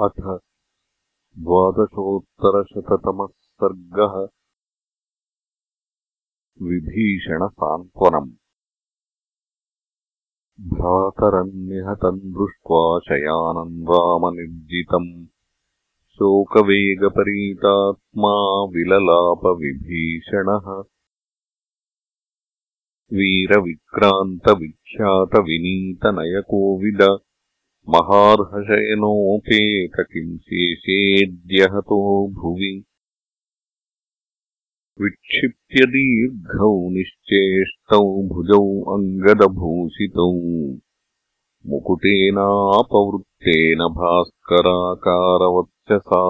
अथ द्वादशोत्तरशततमः सर्गः विभीषणसान्त्वनम्। भ्रातरम् निहतम् दृष्ट्वा शयानम् रामनिर्जितम् शोकवेगपरीतात्मा विललापविभीषणः। वीरविक्रान्तविख्यातविनीतनयकोविद महार्हशयनोपेत किम् शेषेऽद्यहतो भुवि। विक्षिप्य दीर्घौ निश्चेष्टौ भुजौ अङ्गदभूषितौ। मुकुटेनापवृत्तेन भास्कराकारवक्षसा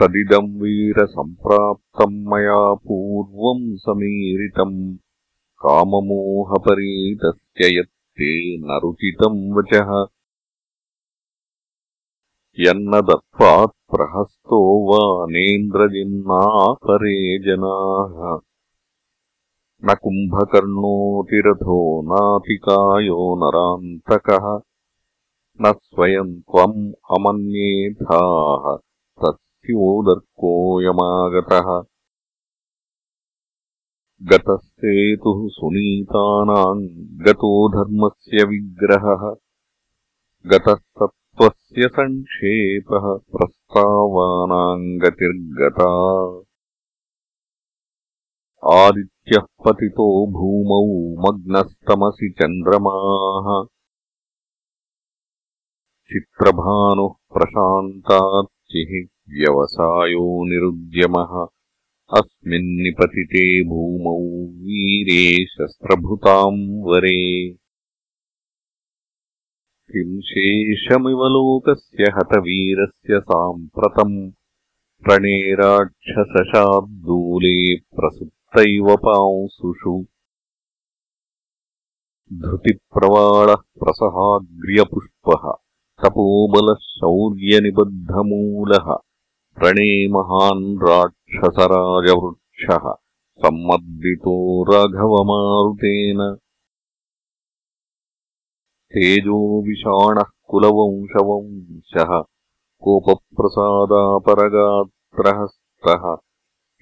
तदिदम् वीरसम्प्राप्तम् मया पूर्वम् समीरितम् काममोहपरीतस्य यत् ते न रुचितम् वचः। यन्न दत्त्वात्प्रहस्तो वा नेन्द्रजिन्नापरे जनाः। न कुम्भकर्णोऽतिरथो नातिकायो नरान्तकः। न स्वयम् त्वम् अमन्येथाः तस्योदर्कोऽयमागतः गतस्तेतुः सुनीतानाम् गतो धर्मस्य विग्रहः गतः सत्त्वस्य सङ्क्षेपः प्रस्तावानाम् गतिर्गता आदित्यः पतितो भूमौ मग्नस्तमसि चन्द्रमाः। चित्रभानुः प्रशान्तार्चिः व्यवसायो निरुद्यमः अस्मिन्निपतिते भूमौ वीरे शस्त्रभृताम् वरे। किम् शेषमिव लोकस्य हतवीरस्य साम्प्रतम्? प्रणेराक्षसशाब्दूले प्रसुप्तैव पांसुषु। धृतिप्रवाळः प्रसहाग्र्यपुष्पः तपोबलः शौर्यनिबद्धमूलः। रणे महान् राक्षसराजवृक्षः सम्मर्दितो राघवमारुतेन। तेजो विषाणः कुलवंशवंशः कोपप्रसादापरगात्रहस्तः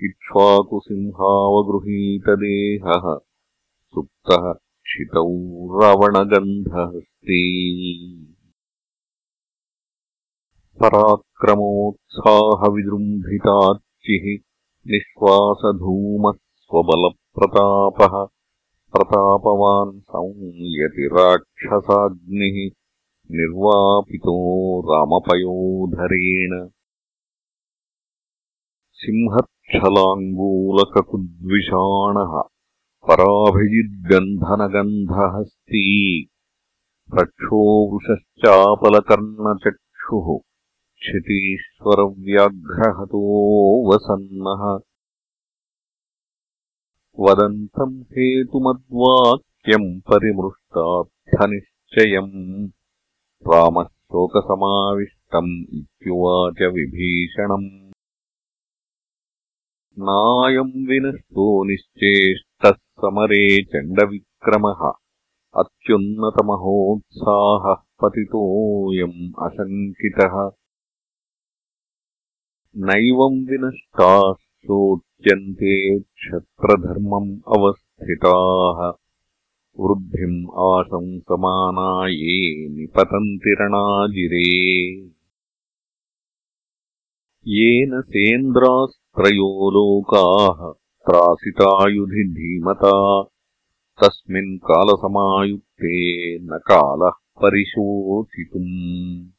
इक्ष्वाकुसिंहावगृहीतदेहः सुप्तः क्षितौ रावणगन्धहस्ती निःश्वासधूमः स्वबलप्रतापः प्रतापवान् संयतिराक्षसाग्निः निर्वापितो रामपयोधरेण। सिंहच्छलाङ्गूलककुद्विषाणः पराभिजिद्गन्धनगन्धहस्ती रक्षोवृषश्चापलकर्णचक्षुः क्षितीश्वरव्याघ्रहतो वसन्नः। वदन्तम् हेतुमद्वाक्यम् परिमृष्टार्थनिश्चयम्। रामः शोकसमाविष्टम् इत्युवाच विभीषणम्। नायम् विनष्टो निश्चेष्टः समरे चण्डविक्रमः। अत्युन्नतमहोत्साहः पतितोऽयम् अशङ्कितः नैवम् विनष्टाः शोच्यन्ते क्षत्रधर्मम् अवस्थिताः। वृद्धिम् आशंसमाना ये निपतन्ति रणाजिरे। येन सेन्द्रास्त्रयो लोकाः त्रासितायुधि धीमता। तस्मिन् कालसमायुक्ते न कालः परिशोचितुम्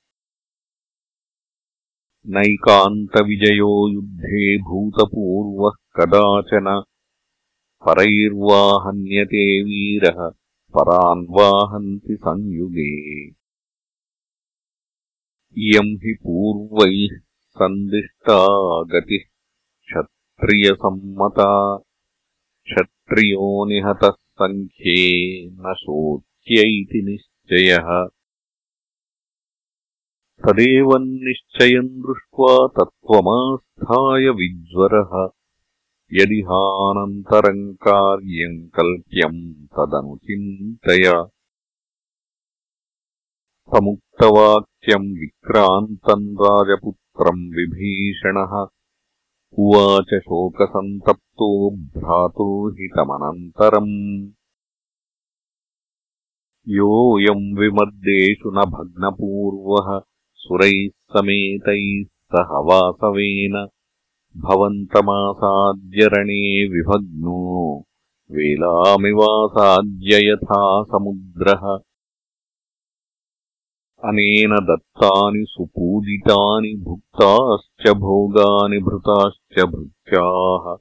नैकान्तविजयो युद्धे भूतपूर्वः कदाचन। परैर्वाहन्यते वीरः परान्वाहन्ति संयुगे। इयम् हि पूर्वैः सन्दिष्टा गतिः क्षत्रियसम्मता। क्षत्रियो निहतः सङ्ख्ये न शोच्य इति निश्चयः तदेवन्निश्चयम् दृष्ट्वा तत्त्वमास्थाय विज्वरः। यदिहानन्तरम् कार्यम् कल्प्यम् तदनुचिन्तय। समुक्तवाक्यम् विक्रान्तम् राजपुत्रम् विभीषणः। उवाच शोकसन्तप्तो भ्रातुर्हितमनन्तरम्। योऽयम् विमर्देषु न भग्नपूर्वः सुरैः समेतैः सह वासवेन भवन्तमासाद्यरणे विभग्नो। वेलामिवासाद्य यथा समुद्रः। अनेन दत्तानि सुपूजितानि भुक्ताश्च भोगानि भृताश्च भृत्याः।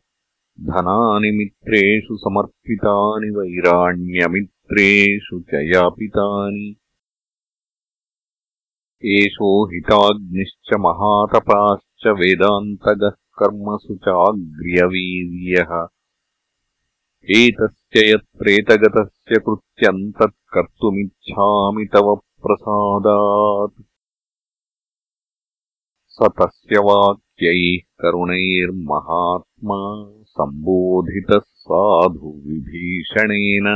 धनानि मित्रेषु समर्पितानि वैराण्यमित्रेषु च यापितानि एषो हिताग्निश्च महातपाश्च वेदान्तगः कर्मसु चाग्र्यवीर्यः एतस्य यत्प्रेतगतस्य कृत्यम् तत्कर्तुमिच्छामि तव प्रसादात्। स तस्य वाक्यैः करुणैर्महात्मा सम्बोधितः साधु विभीषणेन।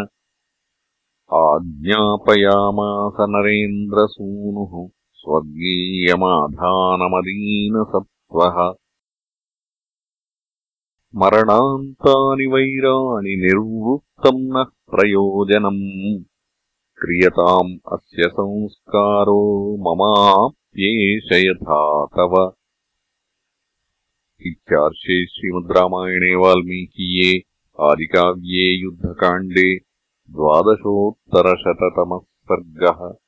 आज्ञापयामास नरेन्द्रसूनुः स्वर्गीयमाधानमदीनसत्त्वः मरणान्तानि वैराणि निर्वृत्तम् नः प्रयोजनम्। क्रियताम् अस्य संस्कारो ममाप्येष यथा तव। इत्यार्षे श्रीमद् रामायणे वाल्मीकीये आदिकाव्ये युद्धकाण्डे द्वादशोत्तरशततमः सर्गः